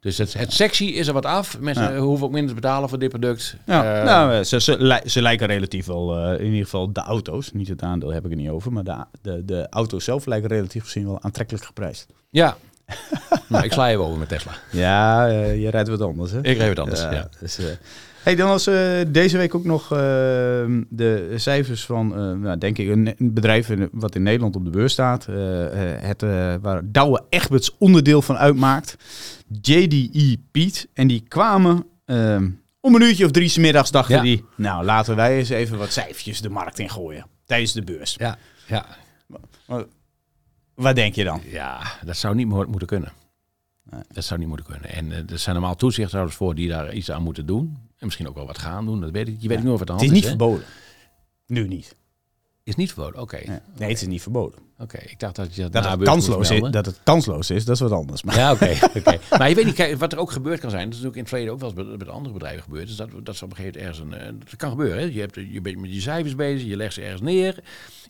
Dus het, het sexy is er wat af. Mensen hoeven ook minder te betalen voor dit product. Ja, Eh, nou, ze, ze, li- ze lijken relatief wel, eh, in ieder geval de auto's, niet het aandeel heb ik er niet over, maar de, de, de auto's zelf lijken relatief gezien wel aantrekkelijk geprijsd. ja. (laughs) nou, ik sla even over met Tesla. Ja, eh, je rijdt wat anders, hè? Ik reed het anders. Ja, Dus, eh, hey, dan was eh, deze week ook nog eh, de cijfers van, eh, nou, denk ik, een, een bedrijf in- wat in Nederland op de beurs staat. eh, het, waar Douwe Egberts onderdeel van uitmaakt. JDE Piet. En die kwamen eh, om een uurtje of drie 's middags dachten Ja. die, nou laten wij eens even wat cijfertjes de markt in gooien. Tijdens de beurs. ja, ja. Wat denk je dan? Ja, dat zou niet mo- moeten kunnen. Nee. Dat zou niet moeten kunnen. En er zijn normaal toezichthouders voor die daar iets aan moeten doen. En misschien ook wel wat gaan doen. Dat weet ik. Je weet Ja. niet of het aan Het is niet verboden. Nu niet. Is niet verboden. Oké. Nee, het is niet verboden. Oké. Ik dacht dat je dat, Dat het, kansloos is, dat het kansloos is, dat is wat anders. Maar Ja, oké. (laughs) oké. Maar je weet niet, kijk, wat er ook gebeurd kan zijn. Dat is natuurlijk in het verleden ook wel eens bij andere bedrijven gebeurd. Is dat, dat ze op een gegeven moment ergens een. eh, Dat kan gebeuren. Hè? Je, hebt, je bent met je cijfers bezig, je legt ze ergens neer.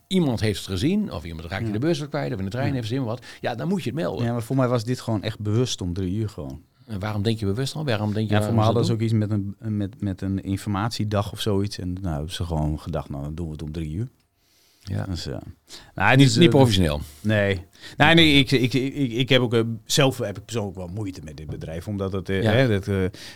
Iemand heeft het gezien, of iemand raakt de beurs wat kwijt, of in de trein heeft gezien wat. Ja, dan moet je het melden. Ja, maar voor mij was dit gewoon echt bewust om drie uur gewoon. En waarom denk je bewust al? Waarom denk je? Ja, voor mij hadden ze ook iets met een, met, met een informatiedag of zoiets. En nou hebben ze gewoon gedacht, nou dan doen we het om drie uur. Ja. Dus, eh, nou, het Niet, niet eh, professioneel. Nee, nee, nee ik, ik, ik, ik heb ook eh, zelf heb ik persoonlijk wel moeite met dit bedrijf. Omdat het, Ja. hè, het,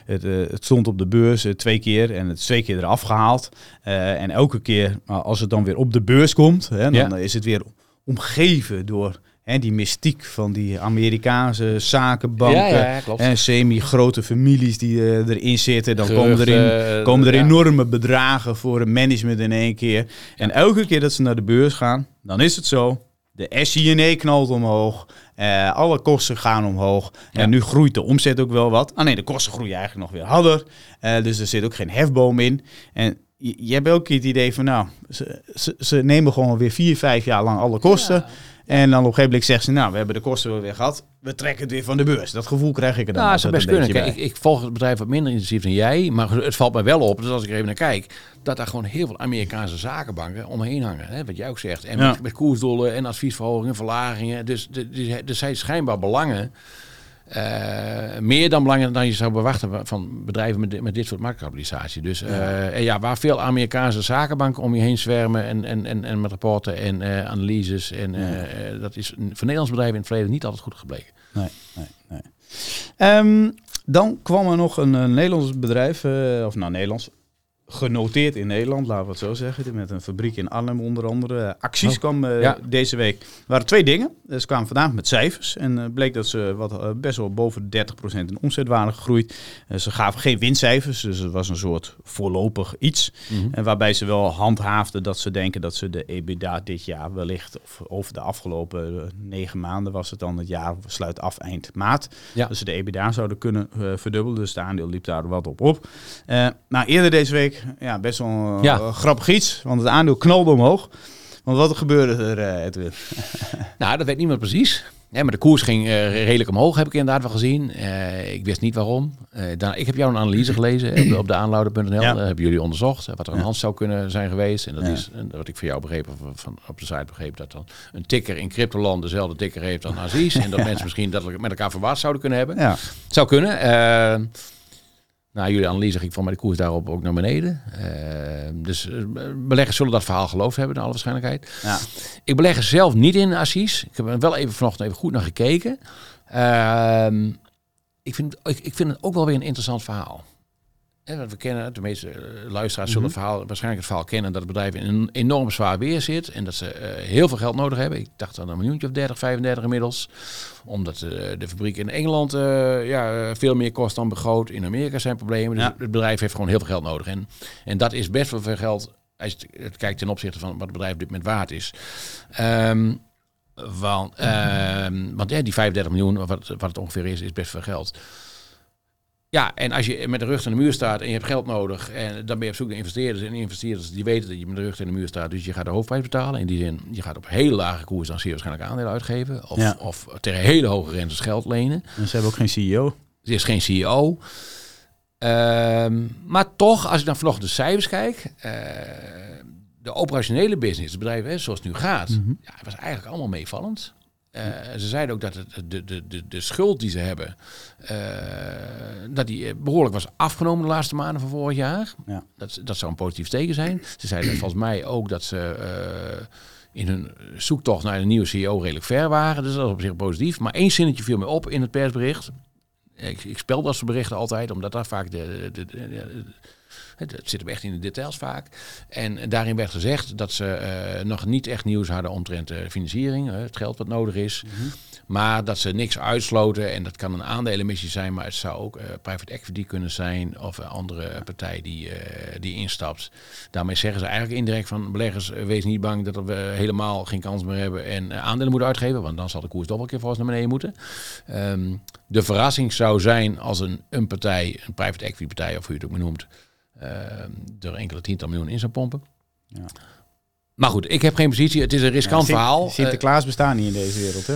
het, het stond op de beurs twee keer en het is twee keer eraf gehaald. Eh, en elke keer uh, als het dan weer op de beurs komt, hè, dan Ja. is het weer omgeven door hè, die mystiek van die Amerikaanse zakenbanken. Ja, ja. En semi-grote families die eh, erin zitten. Dan komen er, in, Geruchten, komen er ja. enorme bedragen voor het management in één keer. En elke keer dat ze naar de beurs gaan, dan is het zo. De SINE knalt omhoog. eh, alle kosten gaan omhoog. Ja. En nu groeit de omzet ook wel wat. Ah nee, de kosten groeien eigenlijk nog weer harder. Eh, dus er zit ook geen hefboom in. En je, je hebt keer het idee van, nou, ze, ze, ze nemen gewoon weer vier, vijf jaar lang alle kosten. En dan op een gegeven moment zeggen ze, nou, we hebben de kosten weer gehad. We trekken het weer van de beurs. Dat gevoel krijg ik er dan Nou, dat best kunnen. Kijk, ik, ik volg het bedrijf wat minder intensief dan jij. Maar het valt mij wel op, dus als ik er even naar kijk, dat daar gewoon heel veel Amerikaanse zakenbanken omheen hangen. Hè, wat jij ook zegt. En Ja. met, met koersdoelen en adviesverhogingen, verlagingen. Dus er zijn schijnbaar belangen. Eh, meer dan belangen dan je zou verwachten van bedrijven met, met dit soort marktkapitalisatie. Dus eh, en ja, waar veel Amerikaanse zakenbanken om je heen zwermen en, en, en, en met rapporten en eh, analyses. En eh, eh, dat is voor Nederlands bedrijven in het verleden niet altijd goed gebleken. Nee, nee, nee. Ehm, dan kwam er nog een, eh, Nederlands bedrijf, eh, of nou Nederlands, genoteerd in Nederland, laten we het zo zeggen. Met een fabriek in Arnhem onder andere. Eh, Acties Oh, kwam eh, ja. deze week. Er waren twee dingen. Eh, Ze kwamen vandaag met cijfers. En eh, bleek dat ze wat, best wel boven de 30% in omzet waren gegroeid. Ze gaven geen winstcijfers, dus het was een soort voorlopig iets. En waarbij ze wel handhaafden dat ze denken dat ze de EBITDA dit jaar wellicht, of over de afgelopen negen maanden was het dan, het jaar sluit af eind maart. Ja. Dat ze de EBITDA zouden kunnen verdubbelen. Dus de aandeel liep daar wat op op. Maar eerder deze week, ja, best wel een Ja. eh, grappig iets, want het aandeel knalde omhoog. Want wat gebeurde er, eh, Edwin? (laughs) Nou, dat weet niemand precies. Ja, maar de koers ging eh, redelijk omhoog, heb ik inderdaad wel gezien. Ik wist niet waarom. Daar, ik heb jou een analyse gelezen op, de- op de aanlouder.nl. Ja. Hebben jullie onderzocht wat er aan de Ja. hand zou kunnen zijn geweest. En dat is, wat ik van jou begreep, of van, op de site begreep, dat dan een ticker in cryptoland dezelfde ticker heeft dan Aziz. en dat (laughs) mensen misschien dat met elkaar verward zouden kunnen hebben. Ja, Zou kunnen. Nou, jullie analyse ging van mij de koers daarop ook naar beneden. Eh, dus eh, beleggers zullen dat verhaal geloofd hebben, naar alle waarschijnlijkheid. ja. Ik beleg er zelf niet in, Assis. Ik heb er wel even vanochtend even goed naar gekeken. Ehm, ik, vind, ik, ik vind het ook wel weer een interessant verhaal. En we kennen, de meeste eh, luisteraars zullen het verhaal, waarschijnlijk het verhaal kennen dat het bedrijf in een enorm zwaar weer zit en dat ze eh, heel veel geld nodig hebben. Ik dacht aan een miljoentje of 30, 35 inmiddels. Omdat eh, de fabriek in Engeland ja, veel meer kost dan begroot. In Amerika zijn problemen. Dus Ja. het bedrijf heeft gewoon heel veel geld nodig. En, en dat is best wel veel geld als je het- het kijkt ten opzichte van wat het bedrijf op dit moment waard is. Ehm, want, ehm, want ja, die 35 miljoen, wat, wat het ongeveer is, is best veel geld. Ja, en als je met de rug in de muur staat en je hebt geld nodig, en dan ben je op zoek naar investeerders. En investeerders die weten dat je met de rug in de muur staat, dus je gaat de hoofdprijs betalen. In die zin, je gaat op hele lage koers dan zeer waarschijnlijk aandelen uitgeven. Of, Ja. of tegen hele hoge rentes geld lenen. En ze hebben ook geen CEO. Er is geen CEO. Ehm, maar toch, als ik dan vanochtend de cijfers kijk, eh, de operationele business, het bedrijf hè, zoals het nu gaat, Mhm. ja, was eigenlijk allemaal meevallend. Ze zeiden ook dat het, de, de, de, de schuld die ze hebben, dat die behoorlijk was afgenomen de laatste maanden van vorig jaar. Ja. Dat, dat zou een positief teken zijn. Ze zeiden volgens mij ook dat ze in hun zoektocht naar een nieuwe CEO redelijk ver waren. Dus dat is op zich positief. Maar één zinnetje viel me op in het persbericht. Ik, ik spel dat soort berichten altijd, omdat daar vaak de, de, de, het, zit hem echt in de details vaak. En daarin werd gezegd dat ze uh, nog niet echt nieuws hadden omtrent de financiering, het geld wat nodig is. Mhm. Maar dat ze niks uitsloten en dat kan een aandelenmissie zijn, maar het zou ook uh, private equity kunnen zijn of een andere partij die, uh, die instapt. Daarmee zeggen ze eigenlijk indirect van beleggers, wees niet bang dat we helemaal geen kans meer hebben en aandelen moeten uitgeven, want dan zal de koers toch wel een keer voor ons naar beneden moeten. Um, de verrassing zou zijn als een, een partij, een private equity partij of hoe je het ook maar noemt, er enkele tiental miljoen in zou pompen. Ja. Maar goed, ik heb geen positie. Het is een riskant verhaal. Sinterklaas bestaan niet in deze wereld, hè?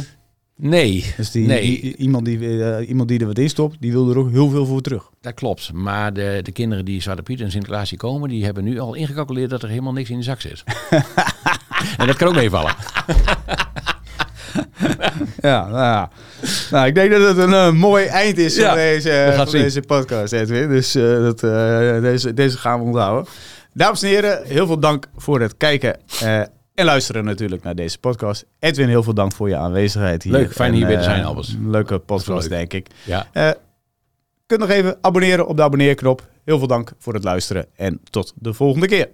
Nee. Dus die, nee. iemand, die, uh, iemand die er wat in stopt, die wil er ook heel veel voor terug. Dat klopt. Maar de, de kinderen die Zwarte Piet en Sinterklaas komen, die hebben nu al ingecalculeerd dat er helemaal niks in de zak zit. (laughs) en dat kan ook meevallen. (laughs) (laughs) ja, nou ja. Nou, ik denk dat het een uh, mooi eind is ja, van, deze, van deze podcast, Edwin. Dus uh, dat, uh, deze, deze gaan we onthouden. Dames en heren, heel veel dank voor het kijken en luisteren natuurlijk naar deze podcast. Edwin, heel veel dank voor je aanwezigheid hier. Leuk, fijn hier weer te zijn, Albers. Leuke podcast, denk ik. Ja. kunt nog even abonneren op de abonneerknop. Heel veel dank voor het luisteren en tot de volgende keer.